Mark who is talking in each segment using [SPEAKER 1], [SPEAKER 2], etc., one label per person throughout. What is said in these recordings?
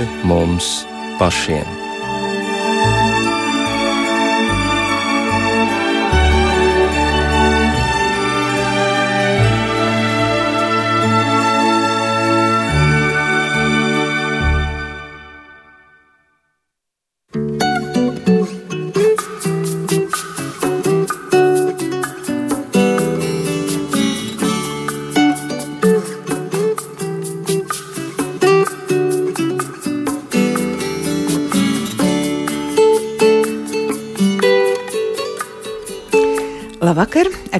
[SPEAKER 1] pāri mums pašiem.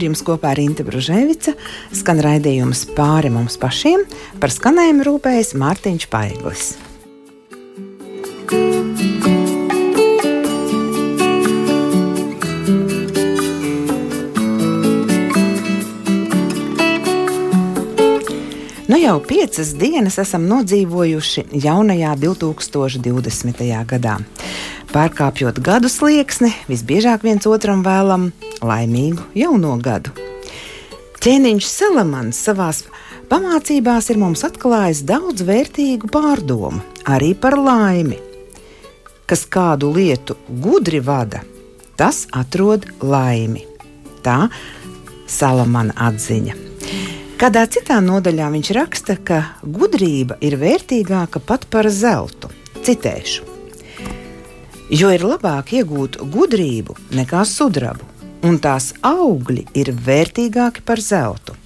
[SPEAKER 2] Ar jums kopā ir Inte Bružēvica. Skan raidījums pāri mums pašiem. Par skanējumu rūpējas Mārtiņš Paiglis. Nu jau piecas dienas esam nodzīvojuši jaunajā 2020. gadā. Pārkāpjot gadu slieksni, visbiežāk viens otram vēlam laimīgu jauno gadu. Ķēniņš Salamans savā pamācībās ir mums atklājis daudz vērtīgu pārdomu arī par laimi. Kas kādu lietu gudri vada, tas atrod laimi. Tā Salamana atziņa. Kādā citā nodaļā viņš raksta, ka gudrība ir vērtīgāka pat par zeltu. Citēšu: Jo ir labāk iegūt gudrību nekā sudrabu, un tās augļi ir vērtīgāki par zeltu.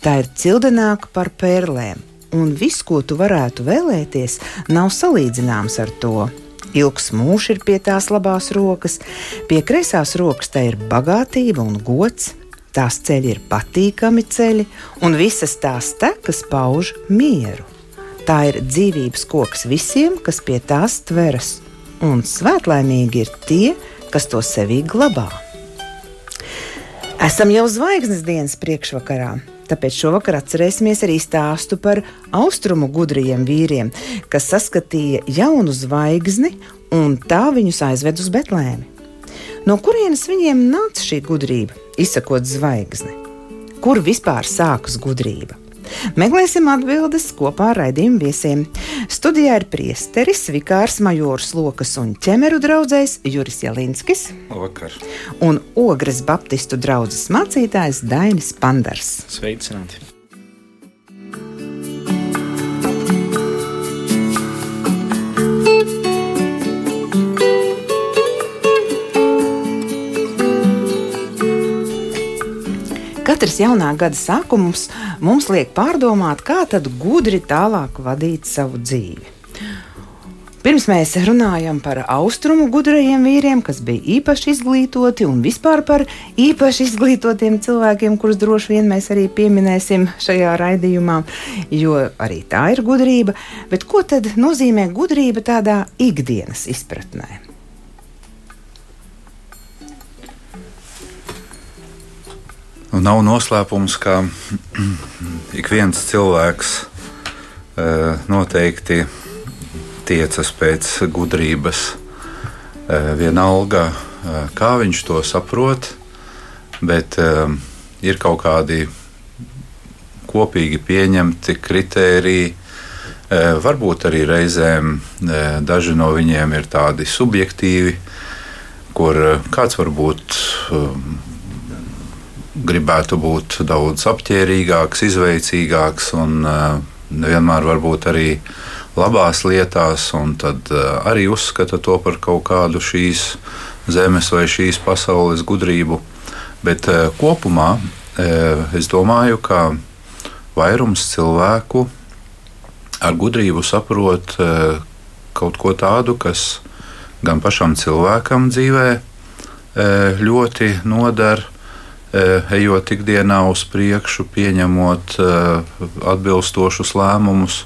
[SPEAKER 2] Tā ir cildenāka par perlēm, un viss, ko tu varētu vēlēties, nav salīdzināms ar to. Ilgs mūžs ir pie tās labās rokas, pie kreisās rokas tā ir bagātība un gods, tās ceļi ir patīkami ceļi, un visas tās tekas pauž mieru. Tā ir dzīvības koks visiem, kas pie tās tveras, un svētlaimīgi ir tie, kas to sevī glabā. Esam jau zvaigznes dienas priekšvakarā. Tāpēc šovakar atcerēsimies arī stāstu par austrumu gudriem vīriem, kas saskatīja jaunu zvaigzni un tā viņus aizved uz Betlēmi. No kurienes viņiem nāca šī gudrība, izsakot zvaigzni? Kur vispār sākas gudrība? Meklēsim atbildes kopā ar raidījumu viesiem. Studijā ir priesteris, vikārs majors Lokas un ķemeru draugs Juris Jalinskis.
[SPEAKER 3] Labvakar.
[SPEAKER 2] Un Ogres Baptistu draugs mācītājs Dainis Pandars.
[SPEAKER 3] Sveicināti!
[SPEAKER 2] Katrs jaunā gada sākums mums liek pārdomāt, kā tad gudri tālāk vadīt savu dzīvi. Pirms mēs runājam par austrumu gudrajiem vīriem, kas bija īpaši izglītoti, un vispār par īpaši izglītotiem cilvēkiem, kurus droši vien mēs arī pieminēsim šajā raidījumā, jo arī tā ir gudrība. Bet ko tad nozīmē gudrība tādā ikdienas izpratnē?
[SPEAKER 3] Nu, nav noslēpums, ka ik viens cilvēks e, noteikti tiecas pēc gudrības. E, vienalga, e, kā viņš to saprot, bet ir kaut kādi kopīgi pieņemti kritēriji. Varbūt arī reizēm daži no viņiem ir tādi subjektīvi, kur kāds varbūt gribētu būt daudz apģērbīgāks, izveicīgāks un uh, nevienmēr varbūt arī labās lietās, un tad uh, arī uzskata to par kaut kādu šīs zemes vai šīs pasaules gudrību. Bet uh, kopumā es domāju, ka vairums cilvēku ar gudrību saprot kaut ko tādu, kas gan pašam cilvēkam dzīvē ļoti noder, Eh, ejot ikdienā uz priekšu, pieņemot eh, atbilstošus lēmumus.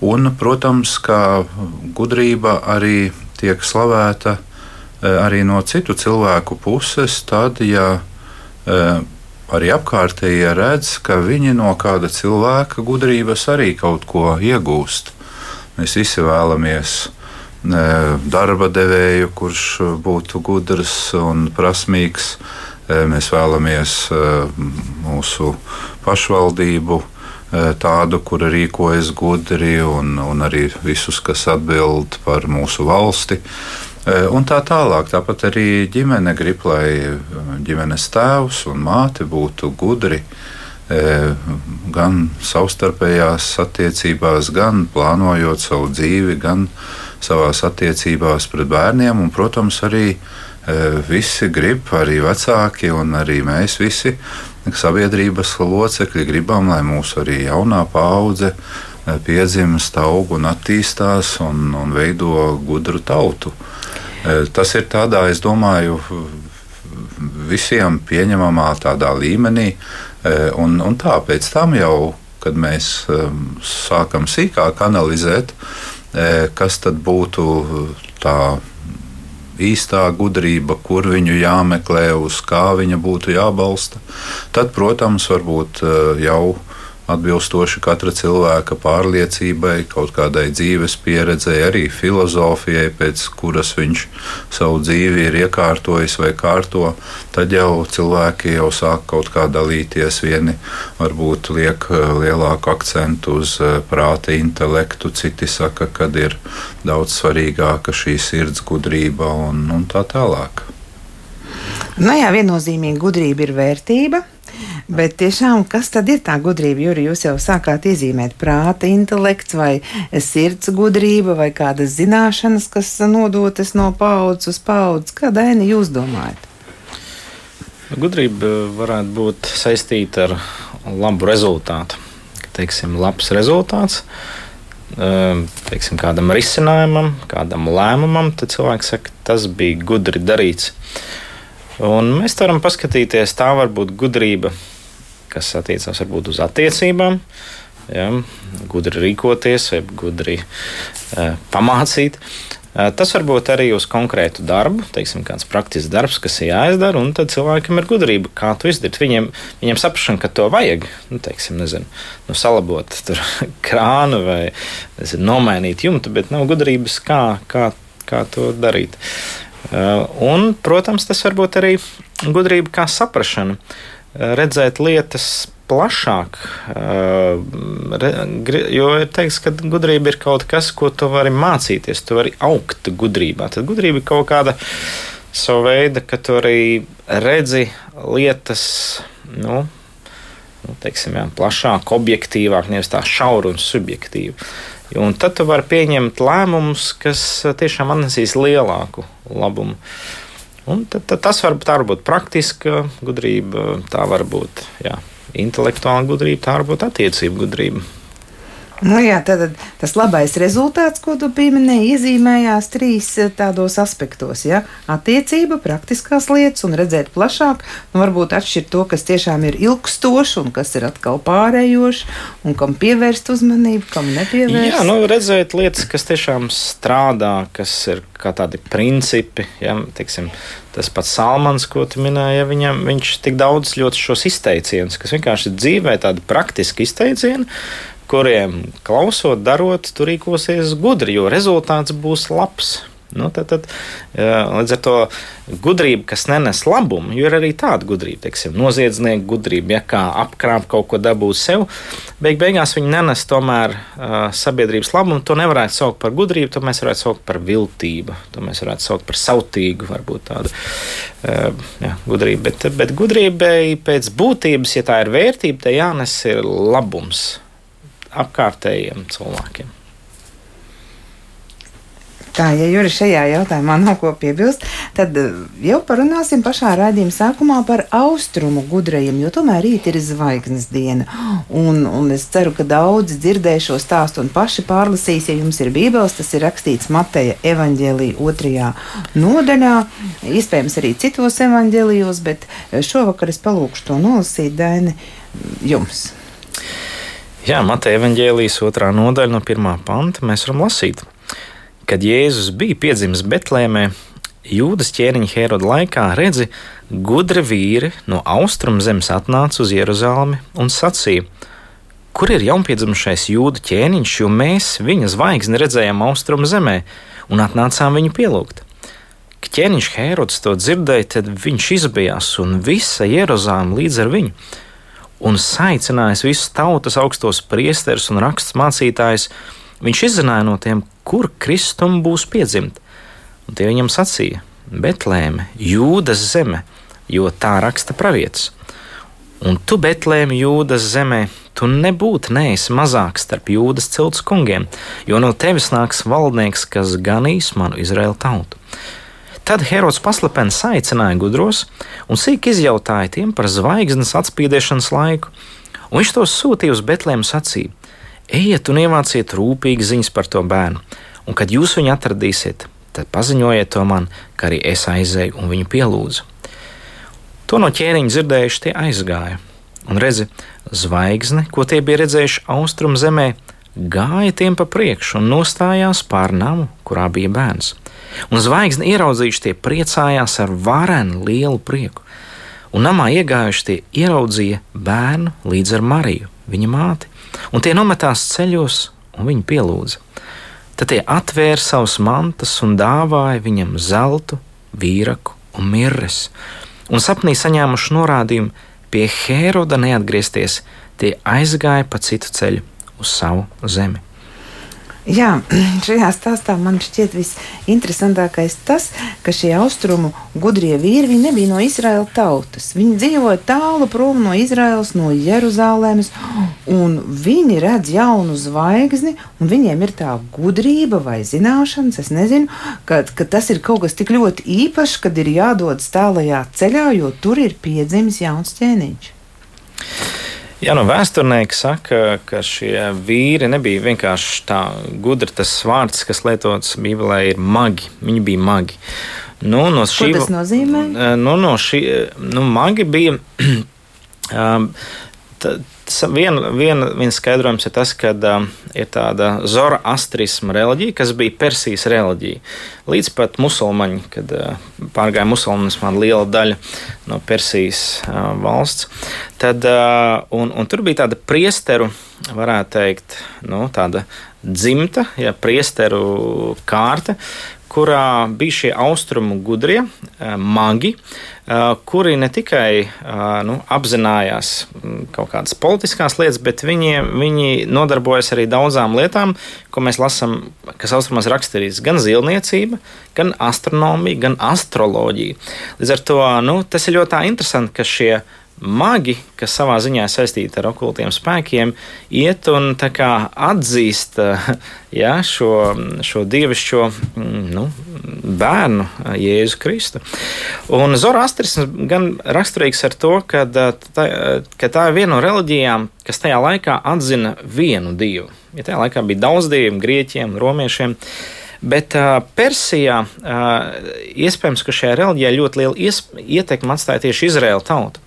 [SPEAKER 3] Un, protams, ka gudrība arī tiek slavēta eh, arī no citu cilvēku puses, tad, ja arī apkārtējie redz, ka viņi no kāda cilvēka gudrības arī kaut ko iegūst. Mēs visi vēlamies darba devēju, kurš būtu gudrs un prasmīgs Mēs vēlamies mūsu pašvaldību tādu, kura rīkojas gudri, un, un arī visus, kas atbild par mūsu valsti. Un tā tālāk. Tāpat arī ģimene grib, lai ģimenes tēvs un māte būtu gudri gan savstarpējās attiecībās, gan plānojot savu dzīvi, gan savā attiecībās pret bērniem. Un, protams, arī visi grib, arī vecāki un arī mēs visi sabiedrības locekļi gribam, lai mūsu arī jaunā paudze piedzimst, aug un attīstās un, un veido gudru tautu. Tas ir tādā, es domāju, visiem pieņemamā tādā līmenī, un, un tā pēc tam jau, kad mēs sākam sīkāk analizēt, kas tad būtu tā īstā gudrība, kur viņu jāmeklē, uz kā viņa būtu jābalsta, tad, protams, varbūt eh, jau atbilstoši katra cilvēka pārliecībai, kaut kādai dzīves pieredzei, arī filozofijai, pēc kuras viņš savu dzīvi ir iekārtojis vai kārto, tad jau cilvēki jau sāk kaut kā dalīties. Vieni varbūt liek eh, lielāku akcentu uz eh, prāta intelektu, citi saka, ka ir daudz svarīgāka šī sirds gudrība un, un tā tālāk.
[SPEAKER 2] Nu jā, viennozīmīgi gudrība ir vērtība. Bet tiešām, kas tad ir tā gudrība? Juri, jūs jau sākāt iezīmēt prāta intelekts vai sirds gudrība vai kādas zināšanas, kas nodotas no paudzes uz paudzes. Kāda aina jūs domājat?
[SPEAKER 4] Gudrība varētu būt saistīta ar labu rezultātu. Teiksim, labs rezultāts ehm, teiksim, kādam risinājumam, kādam lēmumam, tad cilvēks saka, tas bija gudri darīts. Un mēs varam paskatīties, tā var būt gudrība kas attiecās varbūt uz attiecībām. Ja, gudri rīkoties, vai gudri uh, pamācīt. Uh, tas var būt arī uz konkrētu darbu, teiksim, kāds praktisks darbs, kas ir jāizdara, un tad cilvēkam ir gudrība, kā to izdarīt. Viņiem, viņiem saprašana, ka to vajag, nu, teiksim, nezinu, nu, salabot krānu vai nezinu, nomainīt jumtu, bet nav gudrības, kā, kā, kā to darīt. Uh, un, protams, tas var būt arī gudrība kā saprašana. Uh, redzēt lietas plašāk. Jo ir teikts, ka gudrība ir kaut kas, ko tu vari mācīties, tu vari augt gudrībā. Tad gudrība ir kaut kāda sava veida, ka tu arī redzi lietas. Nu, nu, teiksim, jā, plašāk, objektīvāk, nevis tā šauri un subjektīvi. Un tad tu vari pieņemt lēmumus, kas tiešām atnesīs lielāku labumu. Un tad, tad tas var, var būt praktiska gudrība, tā var būt jā, intelektuāla gudrība, tā var būt attiecību gudrība.
[SPEAKER 2] Nu jā, tad tas labais rezultāts, ko tu pieminēji, iezīmējās trīs eh, tādos aspektos. Ja? Attiecība, praktiskās lietas un redzēt plašāk. Nu, varbūt atšķirt to, kas tiešām ir ilgstoši un kas ir atkal pārējoši un kam pievērst uzmanību, kam nepievērst.
[SPEAKER 4] Jā, nu, redzēt lietas, kas tiešām strādā, kas ir kā tādi principi. Ja? Teiksim, tas pats Salmans, ko tu minēji, ja viņam, viņš tik daudz ļoti šos izteicienus, kas vienkārši dzīvē tādi praktiski izteicieni kuriem klausot, darot, tur rīkosies gudri, jo rezultāts būs labs. Nu, tad, tad, līdz ar to gudrība, kas nenes labumu, ir arī tāda gudrība, teiksim, noziedznieka gudrība, ja kā apkrāpt kaut ko dabūt sev, beig beigās viņi nenes tomēr sabiedrības labumu. To nevarētu saukt par gudrību, to mēs varētu saukt par viltību, to mēs varētu saukt par sautīgu, varbūt tādu jā, gudrību. Bet, bet gudrībai pēc būtības, ja tā ir vērtība, tai jānes ir labums apkārtējiem cilvēkiem.
[SPEAKER 2] Tā, ja Juri šajā jautājumā nav ko piebilst, tad eh, jau parunāsim pašā raidījuma sākumā par austrumu gudrajiem, jo tomēr rīt ir zvaigznes diena. Un, un es ceru, ka daudzi dzirdēs šo stāstu un paši pārlasīs, ja jums ir bībeles, tas ir rakstīts Mateja evaņģēlī otrajā nodaļā, iespējams arī citos evaņģēlijos, bet šovakar es palūkšu to nolasīt, Daini, jums.
[SPEAKER 4] Jā, Mateja evanģēlijas otrā nodaļa no pirmā panta mēs varam lasīt. Kad Jēzus bija piedzimis Betlēmē, Jūdas ķēniņa Heroda laikā, redzi, gudri vīri no austrumu zemes atnāca uz Jeruzalemi un sacīja: Kur ir jaunpiedzimušais jūda ķēniņš, jo mēs viņa zvaigzni redzējām austrumu zemē un atnācām viņu pielūgt? Kad ķēniņš Herods to dzirdēja, tad viņš izbijās un visa Jeruzaleme līdz ar viņu un saicinājis visus tautas augstos priesterus un rakstus mācītājus, viņš izzināja no tiem, kur Kristum būs piedzimt. Un tie viņam sacīja: Betlēme, Jūdas zeme, jo tā raksta pravietis. Un tu, Betlēme, Jūdas zemē, tu nebūtu neesi mazāks starp Jūdas cilts kungiem, jo no tevis nāks valdnieks, kas ganīs manu Izraēlu tautu. Tad Herods paslepeni aicināja gudros un sīk izjautāja tiem par zvaigznes atspīdēšanas laiku, un viņš tos sūtīja uz Betlēmu sacību: Ejiet un ievāciet rūpīgi ziņas par to bērnu, un kad jūs viņu atradīsiet, tad paziņojiet to man, ka arī es aizēju un viņu pielūdzu. To no ķēniņa dzirdējuši, tie aizgāja. Un redzi, zvaigzne, ko tie bija redzējuši austrumu zemē, gāja tiem pa priekšu un nostājās pār namu, kurā bija bērns. Un zvaigzni ieraudzījuši, tie priecājās ar varenu lielu prieku. Un namā iegājuši tie ieraudzīja bērnu līdz ar Mariju, viņa māti, un tie nometās ceļos un viņu pielūdza. Tad tie atvēra savus mantas un dāvāja viņam zeltu, vīraku un mirres un sapnī saņēmuši norādījumu pie Hēroda neatgriezties, tie aizgāja pa citu ceļu uz savu zemi.
[SPEAKER 2] Jā, šajā stāstā man šķiet visinteresantākais tas, ka šie austrumu gudrie vīri nebija no Izraēlas tautas. Viņi dzīvoja tālu prom no Izraēlas, no Jeruzalemes, un viņi redz jaunu zvaigzni, un viņiem ir tā gudrība vai zināšanas, es nezinu, ka, ka tas ir kaut kas tik ļoti īpašs, kad ir jādodas tālajā ceļā, jo tur ir piedzimis jauns ķēniņš.
[SPEAKER 4] Jā, no vēsturnieki saka, ka šie vīri nebija vienkārši tā gudri. Tas vārds, kas lietots Bībelē, ir magi. Viņi bija magi.
[SPEAKER 2] Nu, no šī, Ko tas nozīmē?
[SPEAKER 4] Nu, no šī, nu, magi bija. um, Viena, viena, viens skaidrojums ir tas, ka uh, ir tāda zoroastrisma reliģija, kas bija Persijas reliģija. Līdz pat musulmaņi, kad uh, pārgāja musulmanismā liela daļa no Persijas uh, valsts. Tad, uh, un, un tur bija tāda priesteru, varētu teikt, nu, tāda dzimta, ja priesteru kārta, kurā bija šie austrumu gudrie, eh, magi, eh, kuri ne tikai eh, nu, apzinājās mm, kaut kādas politiskās lietas, bet viņi, viņi nodarbojas arī daudzām lietām, ko mēs lasām, kas austrumos raksturīts gan zilniecība, gan astronomija, gan astroloģija. Līdz ar to nu, tas ir ļoti interesanti, ka šie magi, kas savā ziņā saistīti ar okultiem spēkiem, iet un atzīst ja, šo, šo dievišķo mm, nu, bērnu, Jēzu Kristu. Un Zoroastrisms gan raksturīgs ar to, ka tā, ka tā ir viena no reliģijām, kas tajā laikā atzina vienu dievu. Ja tajā laikā bija daudz dievu, grieķiem, romiešiem. Uh, Bet uh, Persijā uh, iespējams, ka šajā reliģijā ļoti liela ietekme atstāja tieši Izraēla tauta.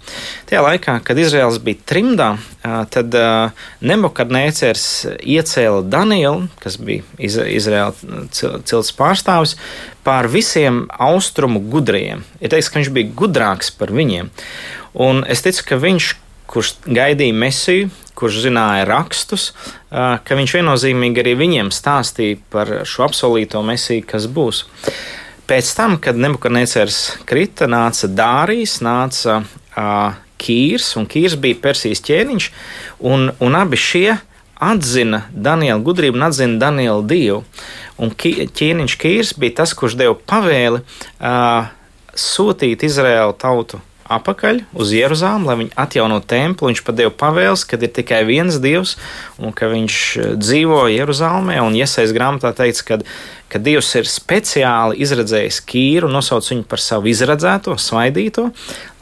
[SPEAKER 4] Tajā laikā, kad Izraels bija trimdā, uh, tad uh, Nebukadnēcers iecēla Danielu, kas bija Iz Izraēla cilts pārstāvis, pār visiem austrumu gudriem. Ir teiks, ka viņš bija gudrāks par viņiem. Un es ticu, ka viņš kurš gaidīja mesiju, kurš zināja rakstus, ka viņš viennozīmīgi arī viņiem stāstīja par šo apsolīto mesiju, kas būs. Pēc tam, kad Nebukadnecers krita, nāca Dārijas, nāca uh, Kīrs, un Kīrs bija Persijas ķēniņš, un, un abi šie atzina Daniela gudrību un atzina Daniela dievu. Un ķēniņš Kīrs bija tas, kurš deva pavēli uh, sūtīt Izraēlu tautu apakaļ uz Jeruzalem, lai viņi atjaunotu templi. Viņš pat deva pavēles, ka ir tikai viens dievs un ka viņš eh, dzīvo Jeruzalemē. Un iesaistās grāmatā teikts, ka, ka Dievs ir speciāli izredzējis Kīru nosauc viņu par savu izredzēto, svaidīto,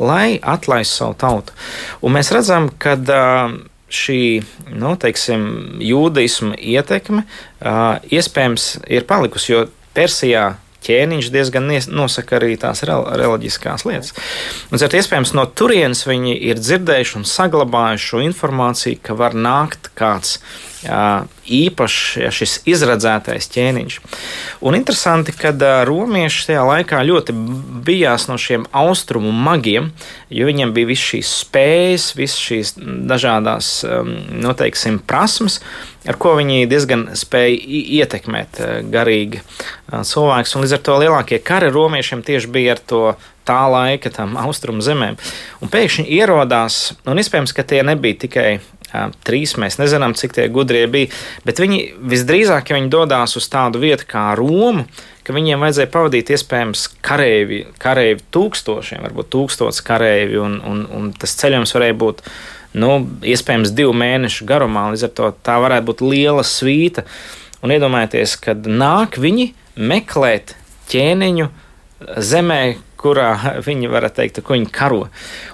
[SPEAKER 4] lai atlaistu savu tautu. Un mēs redzam, ka šī nu, teiksim, jūdaisma ietekme iespējams ir palikusi, jo Persijā ķēniņš diezgan nosaka arī tās reliģiskās lietas. Un, cer, iespējams, no turienes viņi ir dzirdējuši un saglabājuši šo informāciju, ka var nākt kāds īpašs ja, šis izredzētais ķēniņš. Un interesanti, ka romieši tajā laikā ļoti bijās no šiem austrumu magiem, jo viņiem bija visas šīs spējas, visas šīs dažādās, noteiksim, prasmes, ar ko viņi diezgan spēja ietekmēt garīgi cilvēkus. Un līdz ar to lielākie kari romiešiem tieši bija ar to tā laika tam austrumu zemēm. Un pēkšņi ierodās, un iespējams, ka tie nebija tikai trīs mēs nezinām, cik tie gudrie bija, bet viņi visdrīzāk, ja viņi dodas uz tādu vietu kā Roma, ka viņiem vajadzēja pavadīt iespējams kareivi, kareivi tūkstošiem, varbūt tūkstotis kareivi, un, un, un tas ceļojums varēja būt nu, iespējams divu mēnešu garumā. Līdz ar to tā varētu būt liela svīta. Un iedomājieties, kad nāk viņi meklēt ķēniņu zemē, kurā viņi varētu teikt, ka viņi karo.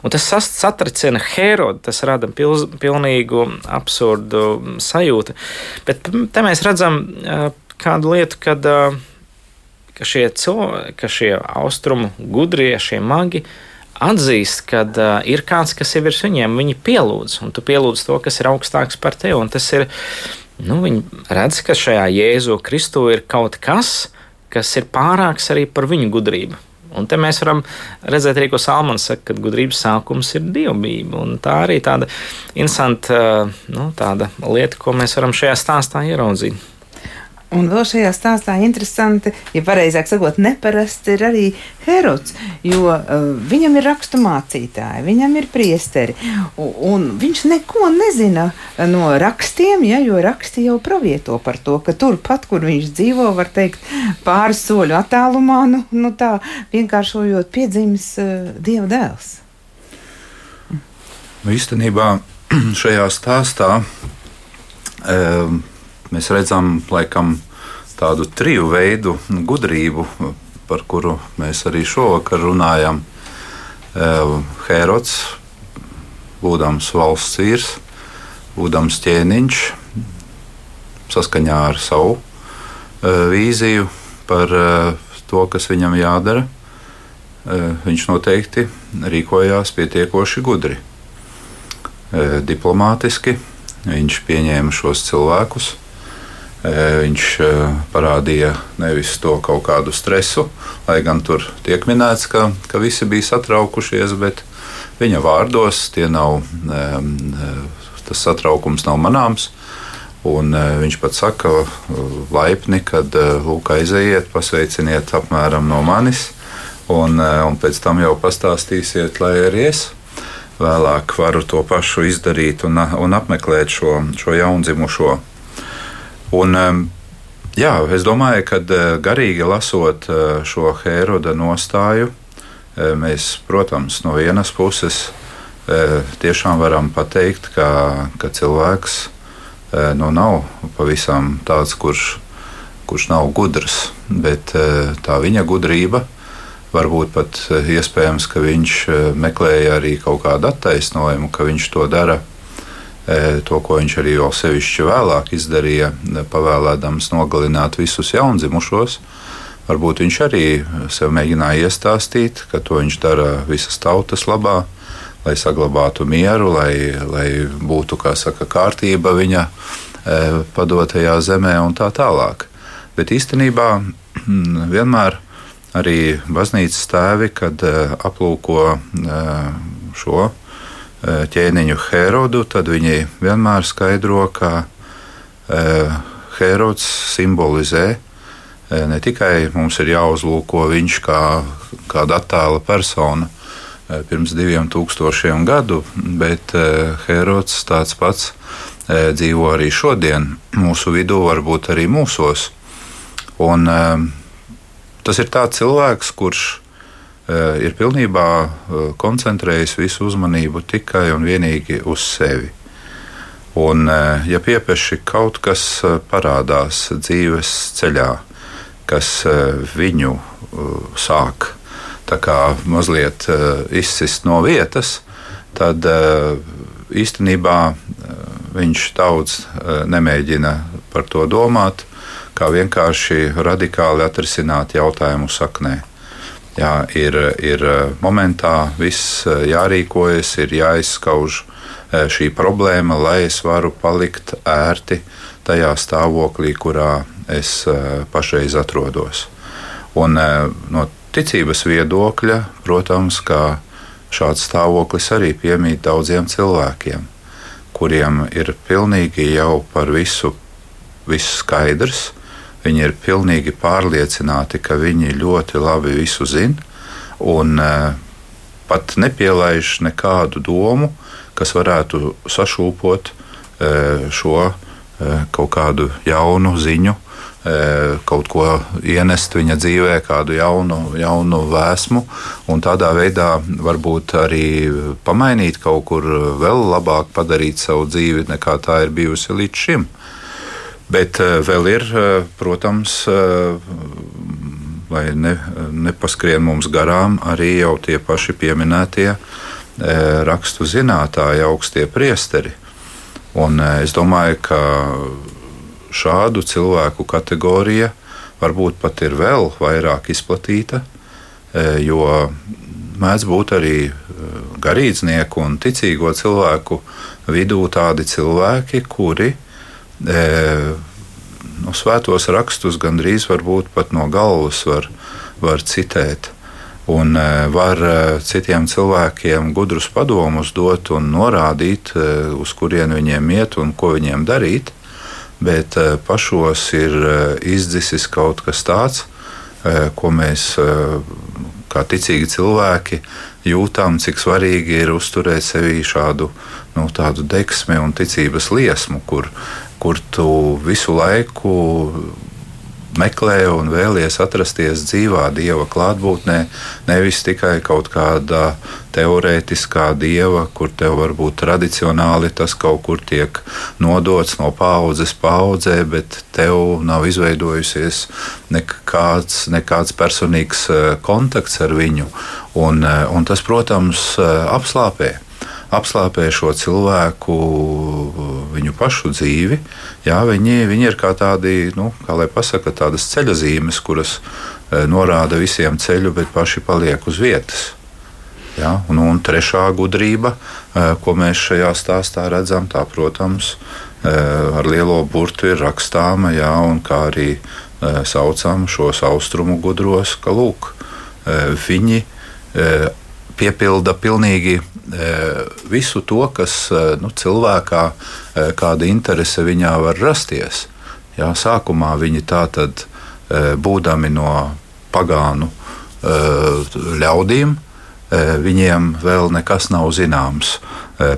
[SPEAKER 4] Un tas satricina Herodu, tas rada pilz, pilnīgu absurdu sajūtu. Bet te mēs redzam kādu lietu, kad, ka šie, cilvēki, ka šie austrumu gudrie, šie magi atzīst, ka uh, ir kāds, kas ir virs viņiem, viņi pielūdz, un tu pielūdz to, kas ir augstāks par tevi. Tas ir, nu, viņi redz, ka šajā Jēzu Kristu ir kaut kas, kas ir pārāks arī par viņu gudrību. Un te mēs varam redzēt, arī, ko Salmans saka, ka gudrības sākums ir dievbijība. Tā arī tāda interesanta nu, tāda lieta, ko mēs varam šajā stāstā ieraudzīt.
[SPEAKER 2] Un vēl šajā stāstā interesanti, ja pareizāk sakot, neparasts ir arī Herods, jo uh, viņam ir rakstu mācītāji, viņam ir priesteri, un, un viņš neko nezina no rakstiem, ja, jo raksti jau pravieto par to, ka turpat, kur viņš dzīvo, var teikt, pāris soļu attālumā, nu, nu tā vienkāršojot, piedzimis uh, Dieva dēls.
[SPEAKER 3] Nu, īstenībā šajā stāstā um, mēs redzam laikam tādu triju veidu gudrību, par kuru mēs arī šovakar runājam. Herods, būdams valsts vīrs, būdams ķēniņš, saskaņā ar savu vīziju par to, kas viņam jādara, viņš noteikti rīkojās pietiekoši gudri. Diplomātiski viņš pieņēma šos cilvēkus Viņš parādīja nevis to kaut kādu stresu, lai gan tur tiek minēts, ka, ka visi bija satraukušies, bet viņa vārdos tie nav, tas satraukums nav manāms. Un viņš pat saka, laipni, kad lūk, aizejiet, pasveiciniet apmēram no manis, un, un pēc tam jau pastāstīsiet, lai arī es vēlāk varu to pašu izdarīt un, un apmeklēt šo, šo jaundzimušo Un, jā, es domāju, ka eh, garīgi lasot eh, šo Hēroda nostāju, eh, mēs, protams, no vienas puses tiešām varam pateikt, ka, ka cilvēks nu, nav pavisam tāds, kurš, kurš nav gudrs, bet tā viņa gudrība. Varbūt pat iespējams, ka viņš meklēja arī kaut kādu attaisnojumu, ka viņš to dara E, to, ko viņš arī vēl sevišķi vēlāk izdarīja, e, pavēlēdams nogalināt visus jaundzimušos. Varbūt viņš arī sev mēģināja iestāstīt, ka to viņš dara visas tautas labā, lai saglabātu mieru, lai, lai būtu saka, kārtība viņa e, padotajā zemē un tā tālāk. Bet īstenībā vienmēr arī baznīcas tēvi, kad aplūko šo ķēniņu Herodu, tad viņi vienmēr skaidro, ka Herods simbolizē ne tikai mums ir jāuzlūko viņš kā kāda attēla persona pirms diviem tūkstošiem gadu, bet Herods tāds pats dzīvo arī šodien mūsu vidū, varbūt arī mūsos. Un, tas ir tāds cilvēks, kurš ir pilnībā eh, koncentrējis visu uzmanību tikai un vienīgi uz sevi. Un, eh, ja piepieši kaut kas parādās dzīves ceļā, kas viņu sāk mazliet izsist no vietas, tad īstenībā viņš daudz nemēģina par to domāt, kā vienkārši radikāli atrisināt jautājumu saknē. Jā, ir, ir eh, momentā viss eh, jārīkojas, ir jāizskauž eh, šī problēma, lai es varu palikt ērti tajā stāvoklī, kurā es pašreiz atrodos. Un no ticības viedokļa, protams, ka šāds stāvoklis arī piemīt daudziem cilvēkiem, kuriem ir pilnīgi jau par visu, visu skaidrs, Viņi ir pilnīgi pārliecināti, ka viņi ļoti labi visu zina, un pat nepielaiž nekādu domu, kas varētu sašūpot šo kaut kādu jaunu ziņu kaut ko ienest viņa dzīvē, kādu jaunu, jaunu vēsmu, un tādā veidā varbūt arī pamainīt kaut kur vēl labāk, padarīt savu dzīvi nekā tā ir bijusi līdz šim. Bet vēl ir, protams, lai ne, nepaskrien mums garām, arī jau tie paši pieminētie rakstu zinātāji, augstie priesteri. Un es domāju, ka šādu cilvēku kategorija varbūt pat ir vēl vairāk izplatīta, jo mēdz būt arī garīdznieku un ticīgo cilvēku vidū tādi cilvēki, kuri e, no svētos rakstus gandrīz varbūt pat no galvas var, var citēt. Un var citiem cilvēkiem gudrus padomus dot un norādīt, uz kurien viņiem iet un ko viņiem darīt bet pašos ir izdzisis kaut kas tāds, ko mēs kā ticīgi cilvēki jūtam, cik svarīgi ir uzturēt sevī šādu nu, deksmi un ticības liesmu, kur, kur tu visu laiku meklē un vēlies atrasties dzīvā dieva klātbūtnē, nevis tikai kaut kādā teorētiskā dieva, kur tev varbūt tradicionāli tas kaut kur tiek nodots no paudzes paudzē, bet tev nav izveidojusies nekāds, nekāds personīgs eh, kontakts ar viņu. Un, eh, un tas, protams, eh, apslāpē apslāpē šo cilvēku, viņu pašu dzīvi. Jā, viņi, viņi ir kā tādi, nu, kā lai pasaka, tādas ceļazīmes, kuras e, norāda visiem ceļu, bet paši paliek uz vietas. Ja, un, un trešā gudrība, e, ko mēs šajā stāstā redzam, tā, protams, e, ar lielo burtu ir rakstāma, ja, un kā arī saucam šos austrumu gudros, ka lūk, viņi piepilda pilnīgi visu to, kas e, nu, cilvēkā, e, kāda interese viņā var rasties. Jā, sākumā viņi tā tad būdami no pagānu ļaudīm, viņiem vēl nekas nav zināms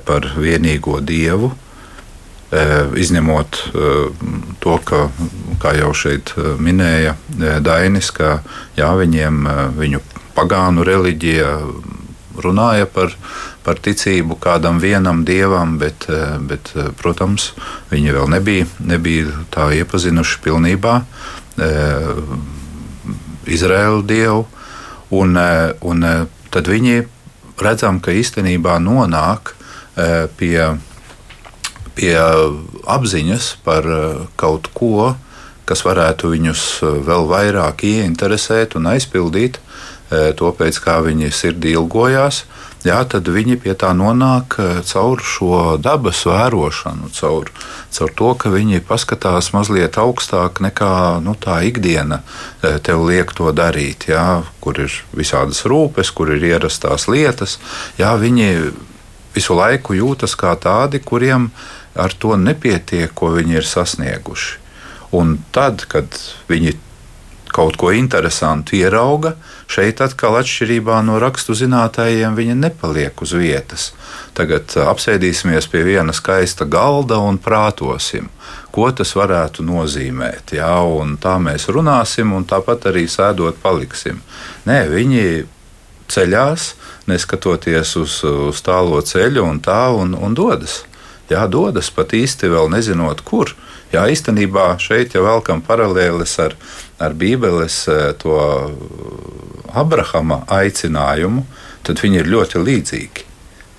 [SPEAKER 3] par vienīgo dievu. Izņemot to, ka, kā jau šeit minēja Dainis, ka jā, viņiem viņu pagānu reliģija runāja par, par ticību kādam vienam dievam, bet, eh, bet eh, protams, viņi vēl nebija, nebija tā iepazinuši pilnībā eh, Izraēlu dievu. Un, un tad viņi redzam, ka īstenībā nonāk pie, pie apziņas par kaut ko, kas varētu viņus vēl vairāk ieinteresēt un aizpildīt to, pēc kā viņi sirdī ilgojās jā, tad viņi pie tā nonāk eh, caur šo dabas vērošanu, caur, caur to, ka viņi paskatās mazliet augstāk nekā nu, tā ikdiena eh, tev liek to darīt. Jā, kur ir visādas rūpes, kur ir ierastās lietas, jā, viņi visu laiku jūtas kā tādi, kuriem ar to nepietiek, ko viņi ir sasnieguši. Un tad, kad viņi kaut ko interesantu ierauga, šeit atkal atšķirībā no rakstu zinātājiem viņa nepaliek uz vietas. Tagad uh, apsēdīsimies pie viena skaista galda un prātosim, ko tas varētu nozīmēt. Jā, tā mēs runāsim, un tāpat arī sēdot paliksim. Nē, viņi ceļās, neskatoties uz, uz tālo ceļu un tā, un, un dodas. Jā, dodas pat īsti vēl nezinot, kur. Jā, īstenībā šeit jau velkam paralēlis ar, ar Bībeles eh, to Abrahama aicinājumu, tad viņi ir ļoti līdzīgi.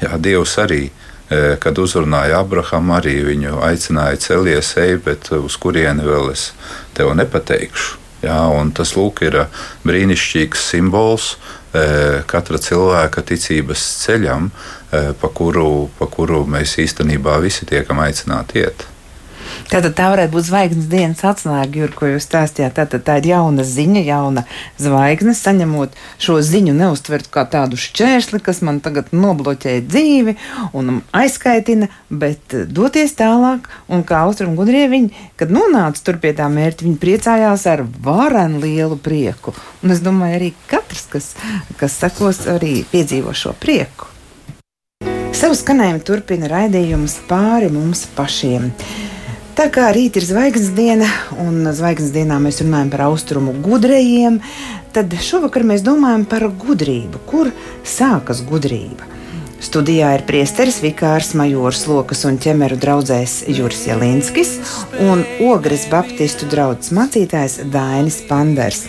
[SPEAKER 3] Jā, Dievs arī, eh, kad uzrunāja Abrahamu, arī viņu aicināja celies ej, bet uz kurieni vēl es tev nepateikšu. Jā, tas lūk, ir brīnišķīgs simbols katra cilvēka ticības ceļam, pa kuru, pa kuru mēs īstenībā visi tiekam aicināti iet.
[SPEAKER 2] Tātad tā varētu būt zvaigznes dienas atslēga, Jur, ko jūs stāstījāt. Tātad tā ir jauna ziņa, jauna zvaigzne. Saņemot šo ziņu, neuztvert kā tādu šķērsli, kas man tagad nobloķē dzīvi un aizskaitina, bet eh, doties tālāk. Un kā austrumu gudrie viņi, kad nonāca tur pie tā mērķa, viņi priecājās ar varenu lielu prieku. Un es domāju, arī katrs, kas, kas sekos, arī piedzīvo šo prieku. Savu skanējumu turpina raidījums pāri mums pašiem. Tā kā rīt ir zvaigznes diena, un zvaigznes dienā mēs runājam par austrumu gudrējiem, tad šovakar mēs domājam par gudrību. Kur sākas gudrība? Studijā ir priesteris Vikārs Majors Lokas un ķemeru draudzējs Juris Jelinskis un Ogres Baptistu draugs mācītājs Dainis Panders.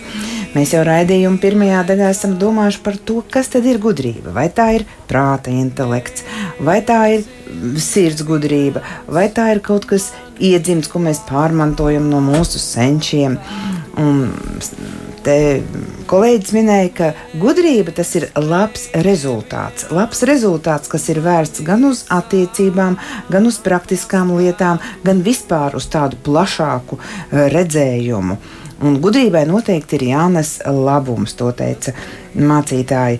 [SPEAKER 2] Mēs jau raidījuma pirmajā daļā esam domājuši par to, kas tad ir gudrība. Vai tā ir prāta intelekts, vai tā ir sirds gudrība, vai tā ir kaut kas iedzimts, ko mēs pārmantojam no mūsu senčiem. Un te kolēģis minēja, ka gudrība tas ir labs rezultāts. Labs rezultāts, kas ir vērsts gan uz attiecībām, gan uz praktiskām lietām, gan vispār uz tādu plašāku eh, redzējumu. Un gudrībai noteikti ir jānes labums, to teica mācītāji.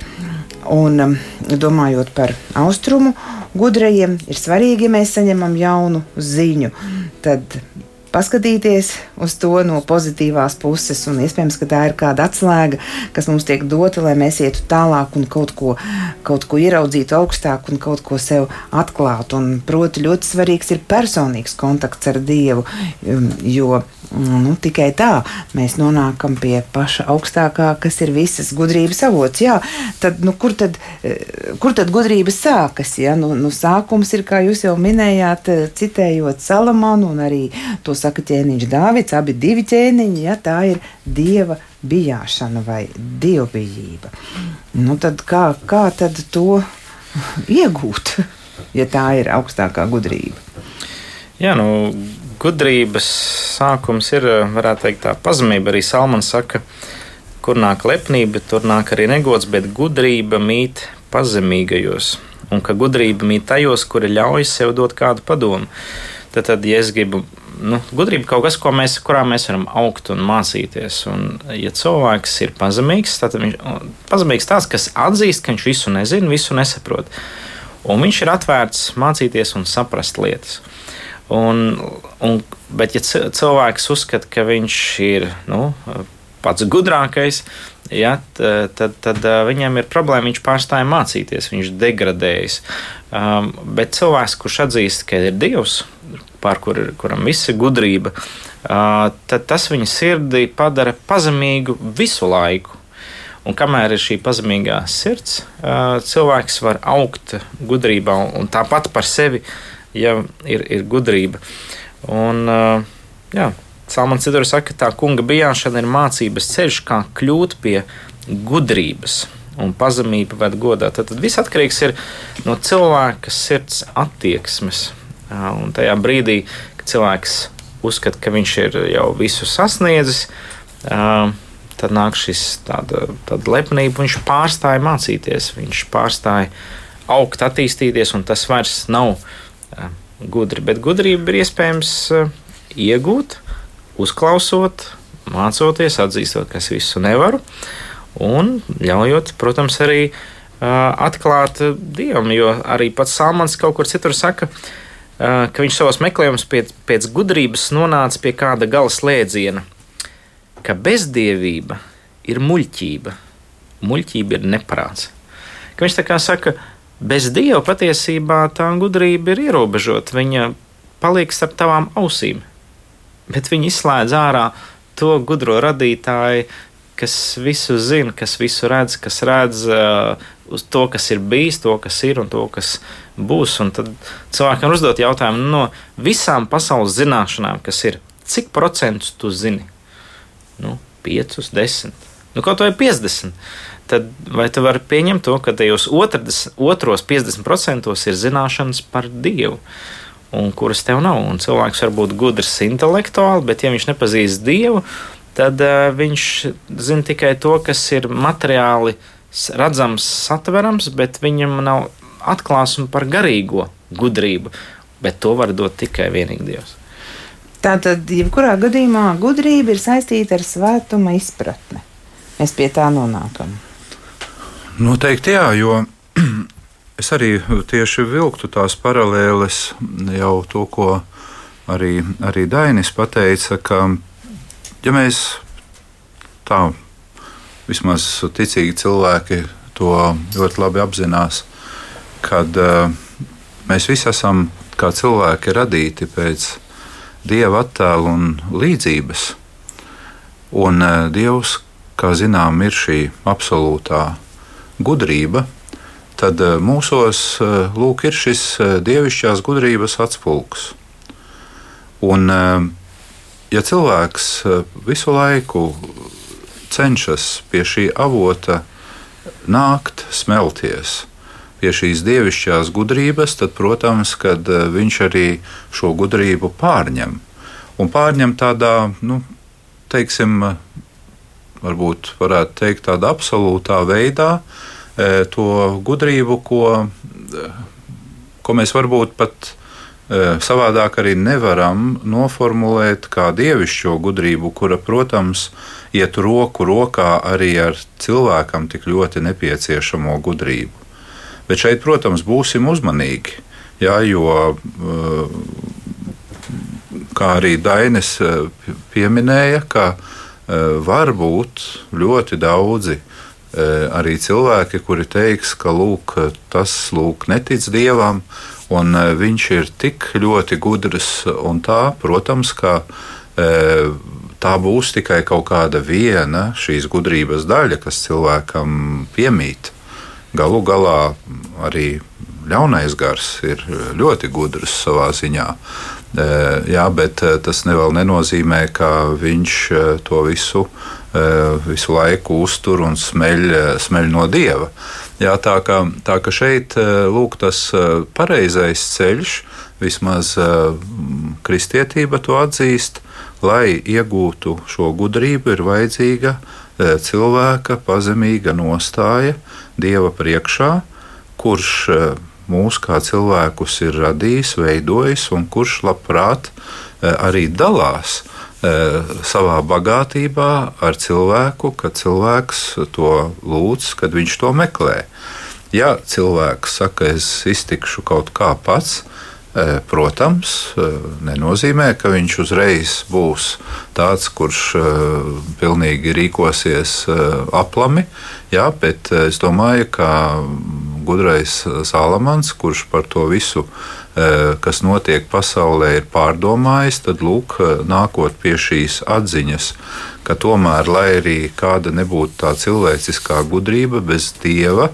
[SPEAKER 2] Un um, domājot par austrumu gudrajiem, ir svarīgi, ja mēs saņemam jaunu ziņu. Tad paskatīties uz to no pozitīvās puses, un iespējams, ka tā ir kāda atslēga, kas mums tiek dota, lai mēs ietu tālāk un kaut ko, kaut ko ieraudzītu augstāk un kaut ko sev atklātu. Un, proti, ļoti svarīgs ir personīgs kontakts ar Dievu, um, jo nu, tikai tā mēs nonākam pie paša augstākā, kas ir visas gudrības avots. Jā, tad, nu, kur, tad, eh, kur tad gudrība sākas? Ja? Nu, nu, sākums ir, kā jūs jau minējāt, eh, citējot Salamanu un arī tos saka ķēniņš Dāvids, abi divi ķēniņi, ja tā ir dieva bijāšana vai dievbijība. Nu, tad kā, kā tad to iegūt, ja tā ir augstākā gudrība?
[SPEAKER 4] Jā, nu, gudrības sākums ir, varētu teikt, tā pazemība. Arī Salmans saka, kur nāk lepnība, tur nāk arī negods, bet gudrība mīt pazemīgajos. Un ka gudrība mīt tajos, kuri ļauj sev dot kādu padomu. Tad, tad ja es gribu nu, gudrība kaut kas, mēs, kurā mēs varam augt un mācīties. Un, ja cilvēks ir pazemīgs, tad viņš ir pazemīgs tāds, kas atzīst, ka viņš visu nezina, visu nesaprot. Un viņš ir atvērts mācīties un saprast lietas. Un, un, bet, ja cilvēks uzskata, ka viņš ir nu, pats gudrākais, ja, tad, tad, viņam ir problēma. Viņš pārstāja mācīties, viņš degradējas. Um, bet cilvēks, kurš atzīst, ka ir Dievs, pār kur, kuram viss ir gudrība, tad tas viņa sirdī padara pazemīgu visu laiku. Un kamēr ir šī pazemīgā sirds, cilvēks var augt gudrībā, un tāpat par sevi jau ir, ir gudrība. Un, jā, Salmans citur saka, ka tā kunga bijāšana ir mācības ceļš, kā kļūt pie gudrības. Un pazemība ved godā. Tad, tad viss atkarīgs no cilvēka sirds attieksmes. Un tajā brīdī, kad cilvēks uzskata, ka viņš ir jau visu sasniedzis, tad nāk šis tāda, tāda lepnība. Viņš pārstāja mācīties, viņš pārstāja augt, attīstīties, un tas vairs nav gudri. Bet gudrība ir iespējams iegūt, uzklausot, mācoties, atzīstot, ka es visu nevaru, un ļaujot, protams, arī atklāt Dievam, jo arī pats Salmans kaut kur citur saka, ka viņš savos meklējumos pēc, pēc gudrības nonāca pie kāda gala slēdziena, ka bezdievība ir muļķība, muļķība ir neprāts. Ka viņš tā kā saka, bez dieva patiesībā tā gudrība ir ierobežota, viņa paliek starp tavām ausīm, bet viņa izslēdz ārā to gudro radītāju, kas visu zina, kas visu redz, kas redz uh, uz to, kas ir bijis, to, kas ir un to, kas būs. Un tad cilvēkam uzdot jautājumu no visām pasaules zināšanām, kas ir, cik procentus tu zini? Nu, 5, 10, nu, kaut vai 50. Tad vai tu vari pieņemt to, ka tajos otros 50% ir zināšanas par Dievu? Un kuras tev nav. Un cilvēks var būt gudrs intelektuāli, bet, ja viņš nepazīst Dievu, tad uh, viņš zina tikai to, kas ir materiāli redzams, satverams, bet viņam nav atklāsme par garīgo gudrību. Bet to var dot tikai vienīgi Dievs.
[SPEAKER 2] Tātad, jebkurā gadījumā, gudrība ir saistīta ar svētuma izpratni. Mēs pie tā nonākam.
[SPEAKER 3] Noteikti jā, jo es arī tieši vilktu tās paralēles jau to, ko arī, arī Dainis pateica, ka ja mēs tā vismaz ticīgi cilvēki to ļoti labi apzinās, kad uh, mēs visi esam kā cilvēki radīti pēc dieva attēla un līdzības. Un uh, Dievs, kā zinām, ir šī absolūtā gudrība, tad uh, mūsos uh, lūk, ir šis dievišķās gudrības atspulgs. Un, ja cilvēks visu laiku cenšas pie šī avota nākt, smelties pie šīs dievišķās gudrības, tad, protams, eh, viņš arī šo gudrību pārņem. Un pārņem tādā, nu, teiksim, varbūt varētu teikt, tādā absolūtā veidā eh, to gudrību, ko, eh, ko mēs varbūt pat savādāk arī nevaram noformulēt kā dievišķo gudrību, kura, protams, iet roku rokā arī ar cilvēkam tik ļoti nepieciešamo gudrību. Bet šeit, protams, būsim uzmanīgi. Jā, jo, kā arī Dainis pieminēja, ka var būt ļoti daudzi arī cilvēki, kuri teiks, ka lūk, tas lūk, netic dievam, un viņš ir tik ļoti gudrs. Tā, protams, ka tā būs tikai kaut kāda viena šīs gudrības daļa, kas cilvēkam piemīt. Galu galā arī ļaunais gars ir ļoti gudrs savā ziņā. Jā, bet tas vēl nenozīmē, ka viņš to visu, visu laiku uztur un smeļ, smeļ no dieva. Jā, tā, ka, tā ka šeit lūk, tas pareizais ceļš, vismaz kristietība to atzīst, lai iegūtu šo gudrību, ir vajadzīga cilvēka pazemīga nostāja Dieva priekšā, kurš mūs kā cilvēkus ir radījis, veidojis un kurš labprāt arī dalās savā bagātībā ar cilvēku, kad cilvēks to lūdz, kad viņš to meklē. Ja cilvēks saka, es iztikšu kaut kā pats, E, protams, e, nenozīmē, ka viņš uzreiz būs tāds, kurš pilnīgi rīkosies aplami. Jā, bet es domāju, ka gudrais Salamans, kurš par to visu, kas notiek pasaulē, ir pārdomājis, tad lūk, nākot pie šīs atziņas, ka tomēr, lai arī kāda nebūtu tā cilvēciskā gudrība bez dieva,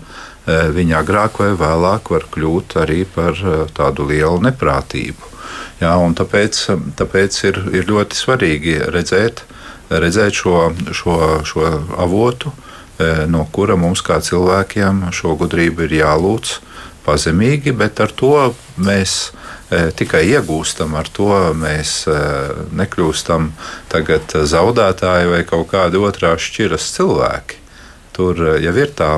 [SPEAKER 3] Eh, viņa agrāk vai vēlāk var kļūt arī par eh, tādu lielu neprātību. Jā, tāpēc tāpēc ir, ir ļoti svarīgi redzēt, redzēt šo, šo, šo avotu, eh, no kura mums kā cilvēkiem šo gudrību ir jālūdz pazemīgi, bet ar to mēs tikai iegūstam, ar to mēs nekļūstam tagad zaudētāji vai kaut kādi otrā šķiras cilvēki. Tur jau ir tā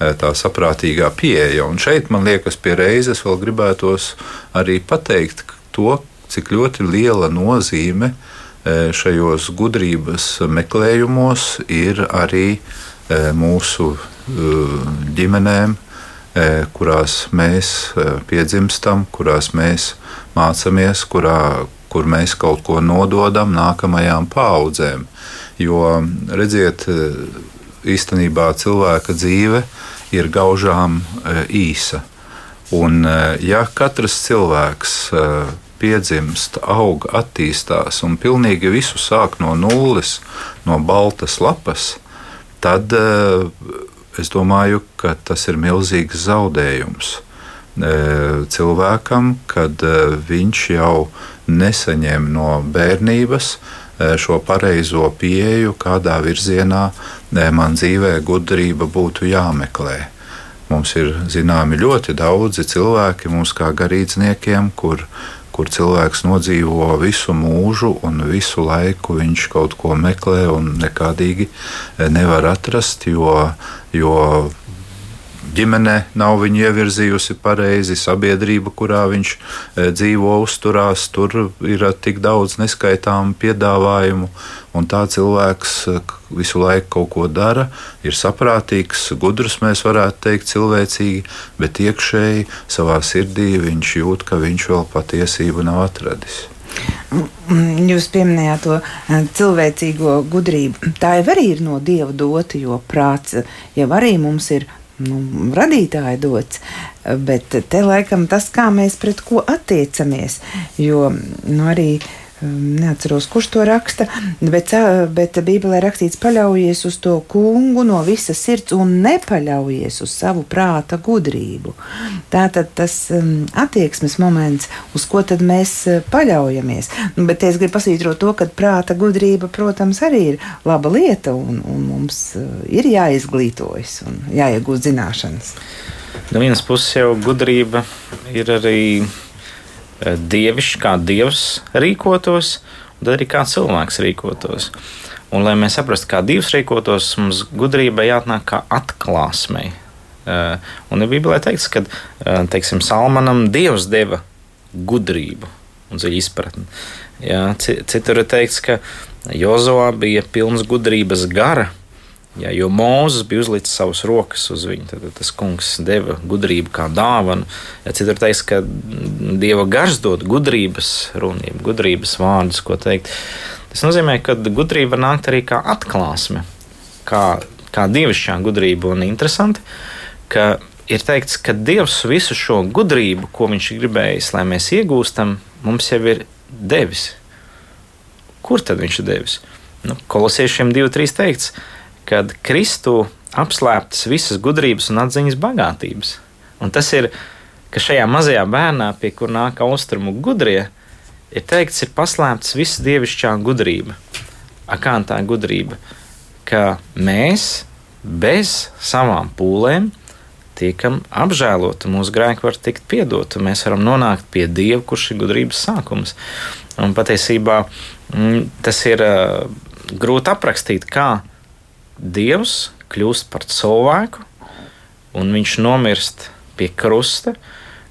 [SPEAKER 3] tā saprātīgā pieeja. Un šeit man liekas, pie reizes vēl gribētos arī pateikt to, cik ļoti liela nozīme šajos gudrības meklējumos ir arī mūsu ģimenēm, kurās mēs piedzimstam, kurās mēs mācāmies, kurā, kur mēs kaut ko nododam nākamajām paudzēm. Jo, redziet, īstenībā cilvēka dzīve ir gaužām e, īsa. Un, e, ja katrs cilvēks e, piedzimst, aug, attīstās un pilnīgi visu sāk no nulles, no baltas lapas, tad es domāju, ka tas ir milzīgs zaudējums cilvēkam, kad viņš jau nesaņem no bērnības šo pareizo pieeju, kādā virzienā man dzīvē gudrība būtu jāmeklē. Mums ir zināmi ļoti daudzi cilvēki, mums kā garīdzniekiem, kur, kur cilvēks nodzīvo visu mūžu un visu laiku viņš kaut ko meklē un nekādīgi nevar atrast, jo, jo ģimene nav viņu ievirzījusi pareizi, sabiedrība, kurā viņš dzīvo, uzturās, tur ir tik daudz neskaitāmu piedāvājumu, un tā cilvēks visu laiku kaut ko dara, ir saprātīgs, gudrs, mēs varētu teikt, cilvēcīgi, bet iekšēji savā sirdī viņš jūt, ka viņš vēl patiesību nav atradis.
[SPEAKER 2] Jūs pieminējāt to eh, cilvēcīgo gudrību. Tā jau arī ir no dieva dota, jo prāts jau arī mums ir nu, radītāja dots. Bet te laikam tas, kā mēs pret ko attiecamies, jo nu, arī neatceros, kurš to raksta, bet, bet Bībelē rakstīts, paļaujies uz to kungu no visas sirds un nepaļaujies uz savu prāta gudrību. Tā tad tas um, attieksmes moments, uz ko tad mēs eh, paļaujamies. Nu, bet es gribu pasvītrot to, ka prāta gudrība, protams, arī ir laba lieta un, un mums uh, ir jāizglītojas un jāiegūst zināšanas.
[SPEAKER 4] No vienas puses jau gudrība ir arī Eh, dievišķi, kā dievs rīkotos, un tad arī kā cilvēks rīkotos. Un, lai mēs saprastu, kā dievs rīkotos, mums gudrībai jāatnāk kā atklāsmei. Eh, un ir Bībelē teikts, ka eh, teiksim, Salmanam dievs deva gudrību un dziļu izpratni. Jā, citur ir teikts, ka Jozovā bija pilns gudrības gara, Jā, jo Mozus bija uzlicis savas rokas uz viņu, tad tas kungs deva gudrību kā dāvanu. Ja citur teiks, ka dieva gars dod gudrības runību, gudrības vārdus, ko teikt. Tas nozīmē, ka gudrība nākt arī kā atklāsme, kā, kā dievišķā gudrība. Un interesanti, ka ir teikts, ka Dievs visu šo gudrību, ko viņš ir gribējis, lai mēs iegūstam, mums jau ir devis. Kur tad viņš ir devis? Nu, kolosiešiem 2.3 teikts, ka kad Kristu apslēptas visas gudrības un atziņas bagātības. Un tas ir, ka šajā mazajā bērnā, pie kur nāk austrumu gudrie, ir teikts, ir paslēpts visa dievišķā gudrība. Kā tā gudrība? Ka mēs bez savām pūlēm tiekam apžēloti, mūsu grēki var tikt piedoti, un mēs varam nonākt pie Dieva, kurš ir gudrības sākums. Un patiesībā mm, tas ir grūti aprakstīt, kā Dievs kļūst par cilvēku, un viņš nomirst pie krusta,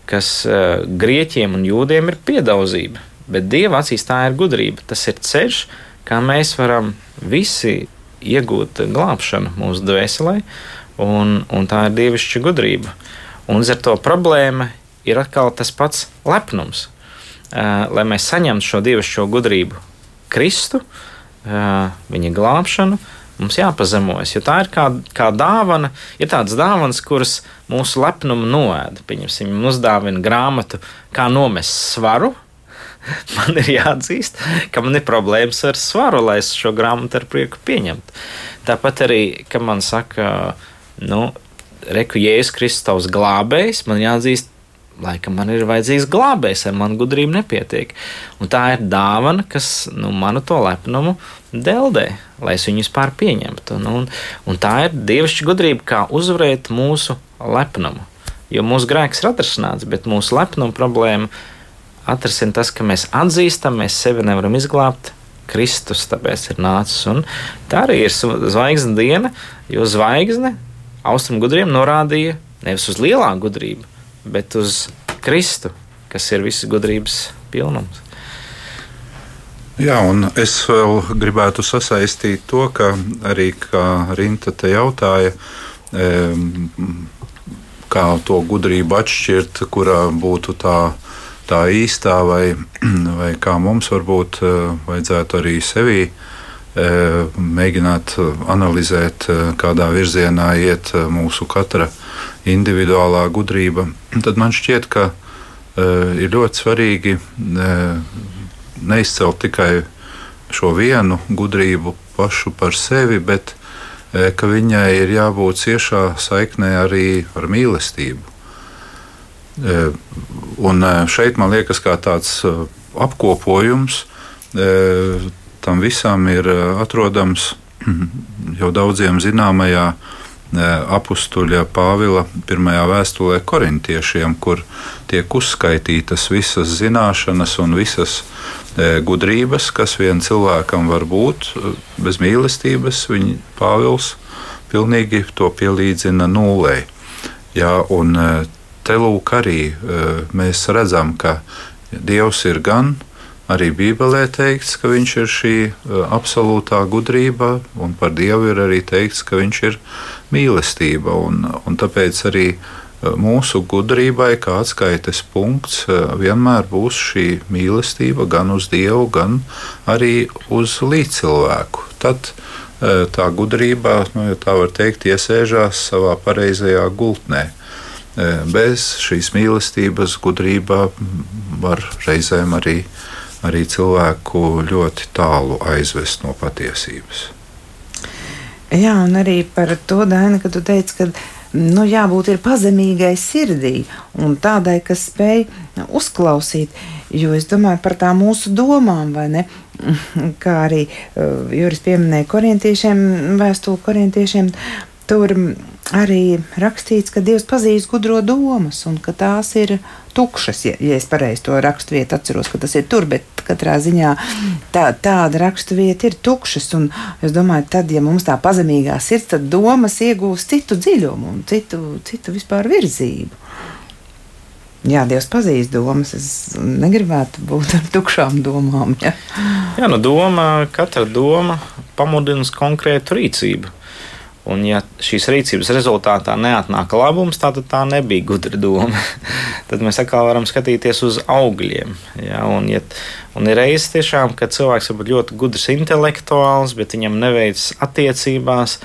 [SPEAKER 4] kas uh, grieķiem un jūdiem ir piedauzība. Bet Dieva acīs tā ir gudrība. Tas ir ceļš, kā mēs varam visi iegūt glābšanu mūsu dvēselē, un, un tā ir dievišķa gudrība. Un ar to problēma ir atkal tas pats lepnums. Uh, lai mēs saņemtu šo dievišķo gudrību, Kristu, uh, viņa glābšanu, uh, Mums jāpazemojas, jo tā ir kā, kā dāvana. Ir tādas dāvanas, kuras mūsu lepnumu noēda. Pieņemsim, mums uzdāvina grāmatu, kā nomest svaru. Man ir jāatzīst, ka man ir problēmas ar svaru, lai es šo grāmatu ar prieku pieņemtu. Tāpat arī, kad man saka, nu, reku, Jēzus Kristus glābējs, man jāatzīst, laikam man ir vajadzīgs glābējs, ar manu gudrību nepietiek. Un tā ir dāvana, kas nu, manu to lepnumu deldē, lai es viņu vispār pieņemtu. Nu, un, un tā ir dievišķa gudrība, kā uzvarēt mūsu lepnumu. Jo mūsu grēks ir atrasināts, bet mūsu lepnuma problēma atrasina tas, ka mēs atzīstam, mēs sevi nevaram izglābt. Kristus tāpēc ir nācis. Un tā arī ir zvaigznes diena, jo zvaigzne austrumu gudriem norādīja nevis uz lielāku gudrību, bet uz Kristu, kas ir visas gudrības pilnums.
[SPEAKER 3] Jā, un es vēl gribētu sasaistīt to, ka arī kā Rinta te jautāja, kā to gudrību atšķirt, kurā būtu tā, tā īstā, vai, vai kā mums varbūt eh, vajadzētu arī sevi eh, mēģināt analizēt, eh, kādā virzienā iet mūsu katra individuālā gudrība, tad man šķiet, ka ir ļoti svarīgi neizcelt tikai šo vienu gudrību pašu par sevi, bet uh, ka viņai ir jābūt ciešā saiknē arī ar mīlestību. Uh, un uh, šeit man liekas, ka tāds uh, apkopojums uh, tam visam ir uh, atrodams jau daudziem zināmajā uh, apstuļa Pāvila pirmajā vēstulē korintiešiem, kur tiek uzskaitītas visas zināšanas un visas gudrības, kas vienam cilvēkam var būt bez mīlestības. Viņa Pāvils pilnīgi to pielīdzina nulē. Jā, un te lūk arī mēs redzam, ka Dievs ir gan arī Bībelē teikts, ka viņš ir šī absolūtā gudrība, un par Dievu ir arī teikts, ka viņš ir mīlestība. Un, un tāpēc arī mūsu gudrībai, kā atskaites punkts, vienmēr būs šī mīlestība gan uz Dievu, gan arī uz līdzcilvēku. Tad tā gudrība, nu, ja tā var teikt, iesēžās savā pareizajā gultnē. Bez šīs mīlestības gudrība var reizēm arī, arī cilvēku ļoti tālu aizvest no patiesības.
[SPEAKER 2] Jā, un arī par to, Daina, ka tu teici, ka nu, jābūt pazemīgai sirdī un tādai, kas spēj uzklausīt. Jo es domāju par tām mūsu domām, vai ne? Kā arī uh, Juris pieminēja korintiešiem, vēstuli korintiešiem, tur arī rakstīts, ka Dievs pazīst gudro domas un ka tās ir tukšas. Ja, ja es pareizi to rakstu vietu atceros, ka tas ir tur, bet katrā ziņā tā, tāda rakstu vieta ir tukšas. Un es domāju, tad, ja mums tā pazemīgā sirds, tad domas iegūs citu dziļumu un citu, citu vispār virzību. Jā, Dievs pazīst domas. Es negribētu būt ar tukšām domām. Ja?
[SPEAKER 4] Jā, nu doma, katra doma pamudina konkrētu rīcību. Un, ja šīs rīcības rezultātā neatnāk labums, tad tā nebija gudra doma. tad mēs atkal varam skatīties uz augļiem. Ja? Un, ja, un ir reizes tiešām, ka cilvēks ir ļoti gudrs intelektuāls, bet viņam neveicas attiecībās.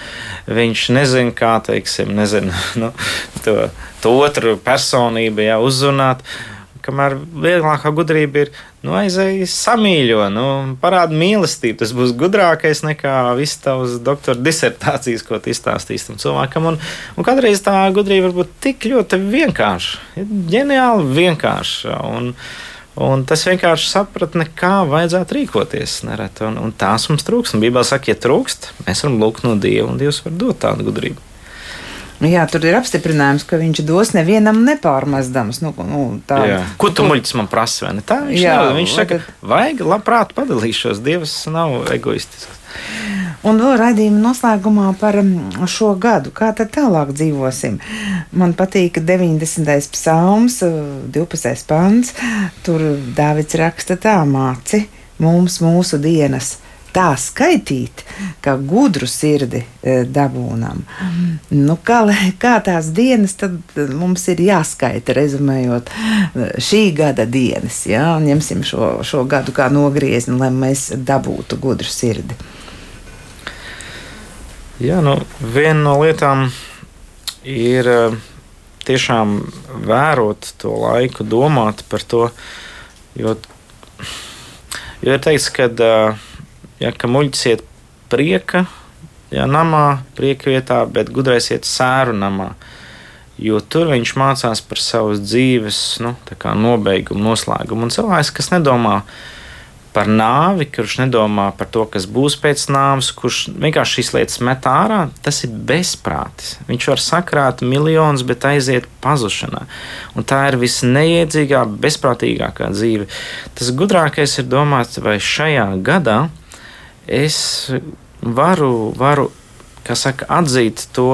[SPEAKER 4] Viņš nezina, kā teiksim, nezina, nu, to, to otru personību ja, uzrunāt. Kamēr vieglākā gudrība ir nu, aizēj samīļo, nu, parāda mīlestību. Tas būs gudrākais nekā viss tavs doktora disertācijas, ko tu izstāstīsi tam cilvēkam. Un, un kādreiz tā gudrība var būt tik ļoti vienkārša, ģeniāli vienkārša. Un, Un tas vienkārši sapratne, kā vajadzētu rīkoties. Nereti, un, un tās mums trūkst. Bībelē saka, ja trūkst, mēs varam lūgt no Dieva, un Dievs var dot tādu gudrību.
[SPEAKER 2] Nu, jā, tur ir apstiprinājums, ka viņš dos nevienam nepārmestams. Nu, nu, tā,
[SPEAKER 4] jā. Ko tu muļķis man prasa? Tā viņš, jā, nav, viņš saka, vajag labprāt padalīšos. Dievs nav egoistisks.
[SPEAKER 2] Un vēl raidījuma noslēgumā par mm, šo gadu. Kā tad tālāk dzīvosim? Man patīk 90. psalms, 12. pants. Tur Dāvids raksta tā māci mums mūsu dienas tā skaitīt, ka gudru sirdi e, dabūnam. Nu, kā, kā tās dienas tad mums ir jāskaita, rezumējot šī gada dienas, ja? ņemsim šo, šo gadu kā nogriezni, lai mēs dabūtu gudru sirdi.
[SPEAKER 4] Jā, nu, viena no lietām ir e, tiešām vērot to laiku, domāt par to, jo, jo ir teikts, ka uh, ja, ka muļķis iet prieka ja, namā, prieka vietā, bet gudrais iet sēru namā. Jo tur viņš mācās par savas dzīves nu, nobeigumu, noslēgumu. Un cilvēks, kas nedomā par nāvi, kurš nedomā par to, kas būs pēc nāves, kurš vienkārši šīs lietas met ārā, tas ir bezprātis. Viņš var sakrāt miljonus, bet aiziet pazušanā. Un tā ir visneiedzīgākā, bezprātīgākā dzīve. Tas gudrākais ir domāt, vai šajā gadā es varu, varu saka, atzīt to,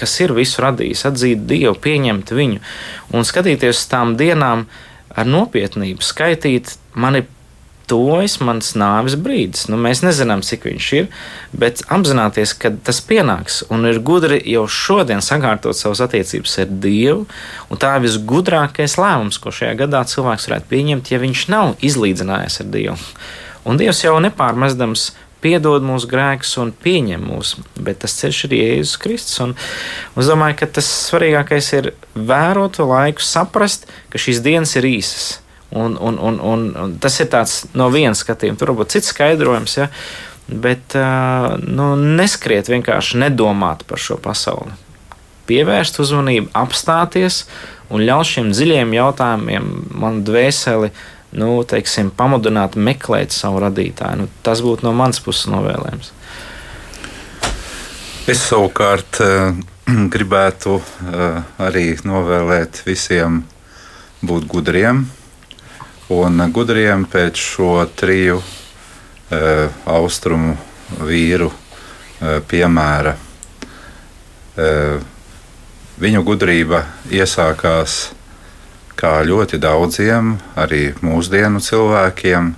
[SPEAKER 4] kas ir visu radījis, atzīt Dievu, pieņemt viņu un skatīties uz tām dienām ar nopietnību, skaitīt mani. Tojas mans nāves brīdis. Nu, mēs nezinām, cik viņš ir, bet apzināties, ka tas pienāks un ir gudri jau šodien sakārtot savas attiecības ar Dievu. Tā ir visgudrākais lēmums, ko šajā gadā cilvēks varētu pieņemt, ja viņš nav izlīdzinājies ar Dievu. Un Dievs jau nepārmestams piedod mūsu grēkus un pieņem mūs, bet tas ceļš ir Jēzus Kristus. Un es domāju, ka tas svarīgākais ir vērot to laiku, saprast, ka šīs dienas ir īsas. Un, un, un, un, un tas ir tāds no vienas skatījuma, tur varbūt cits skaidrojums, ja? bet nu, neskriet vienkārši nedomāt par šo pasauli. Pievērst uzmanību, apstāties un ļaut šiem dziļiem jautājumiem man dvēseli nu, teiksim, pamudināt meklēt savu radītāju. Nu, tas būtu no manas puses novēlējums.
[SPEAKER 3] Es savukārt gribētu arī novēlēt visiem būt gudriem. Un gudriem pēc šo triju eh, austrumu vīru piemēra. viņu gudrība iesākās kā ļoti daudziem, arī mūsdienu cilvēkiem,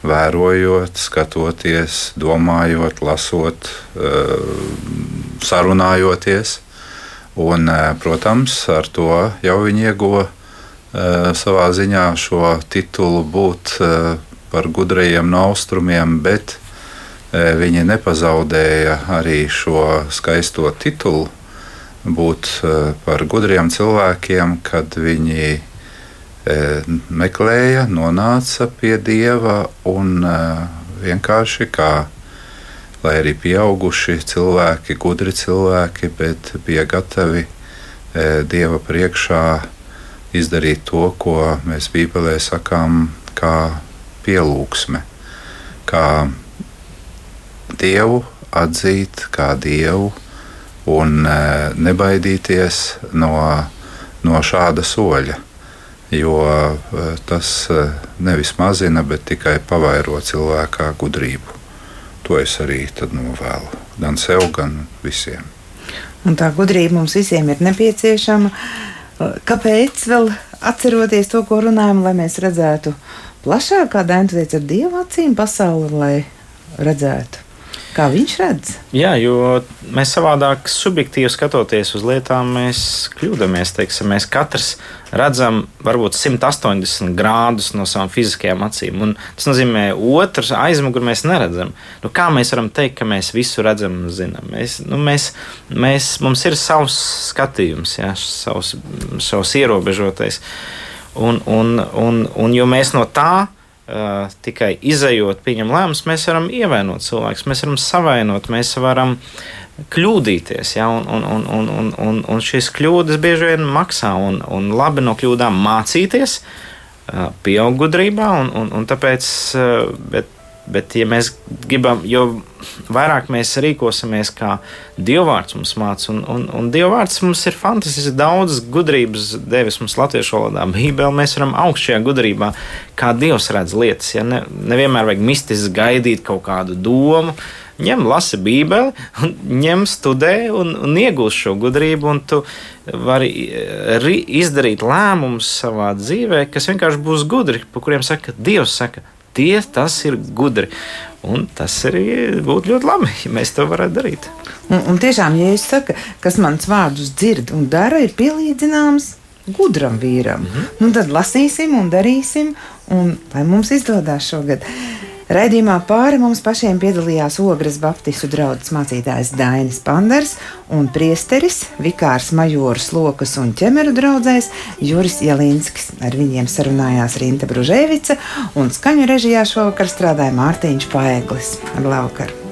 [SPEAKER 3] vērojot, skatoties, domājot, lasot, sarunājoties. Un, protams, ar to jau viņi ieguva savā ziņā šo titulu būt par gudrajiem no austrumiem, bet viņi nepazaudēja arī šo skaisto titulu. Būt par gudriem cilvēkiem, kad viņi meklēja, nonāca pie dieva un vienkārši kā lai arī pieauguši cilvēki, gudri cilvēki, bet bija gatavi dieva priekšā izdarīt to, ko mēs Bībelē sakām, kā pielūgsme, kā dievu atzīt, kā dievu un nebaidīties no, no šāda soļa jo tas nevis mazina, bet tikai pavairo cilvēkā gudrību. To es arī novēlu gan sev, gan visiem.
[SPEAKER 2] Un tā gudrība mums visiem ir nepieciešama. Kāpēc vēl atceroties to, ko runājam, lai mēs redzētu plašāk, kā Dēns teica, ar dievu acīm pasauli, lai redzētu? Kā viņš redz?
[SPEAKER 4] Jā, jo mēs savādāk, subjektīvi skatoties uz lietām, mēs kļūdāmies. Teiksim, mēs katrs redzam varbūt 180 grādus no savām fiziskajām acīm. Un tas nozīmē, ka otrs aizmugurē mēs neredzam. Nu, kā mēs varam teikt, ka mēs visu redzam un zinām? Mēs, nu, mēs, mēs, mums ir savs skatījums, jā, savs, savs ierobežotais. Un, un, un, un jo mēs no tā Uh, tikai izējot, pieņem lēmumus, mēs varam ievainot cilvēkus, mēs varam savainot, mēs varam kļūdīties. Ja? Un, un, un, un, un, un, šīs kļūdas bieži vien maksā, un, un labi no kļūdām mācīties, uh, pieaugt gudrībā, un, un, un tāpēc, uh, bet ja mēs gribam, jo vairāk mēs rīkosimies, kā Dievvvārds mums māca, un, un, un Dievvvārds mums ir fantastiski daudz gudrības devis mums latviešu valodā. Bībelē mēs varam augt šajā gudrībā, kā Dievs redz lietas. Ja? Ne, nevienmēr vajag mistiski gaidīt kaut kādu domu. Ņem, lasi Bībeli, ņem, studē un, un iegūst šo gudrību. Tu vari izdarīt lēmumus savā dzīvē, kas vienkārši būs gudri, par kuriem saka, Dievs saka, Tie tas ir gudri. Un tas arī būtu ļoti labi, ja mēs to varētu darīt.
[SPEAKER 2] Un, un tiešām, ja es saku, kas mans vārdus dzird un dara, ir pielīdzināms gudram vīram, mm -hmm. nu, tad lasīsim un darīsim, un lai mums izdodas šogad. Raidījumā pāri mums pašiem piedalījās Ogres Baptistu draugs mācītājs Dainis Panders un priesteris, vikārs majoras lokas un ķemeru draudzējs Juris Jelinskis. Ar viņiem sarunājās Rīta Bružēvica un skaņu režijā šovakar strādāja Mārtiņš Paeglis. Ar labvakar!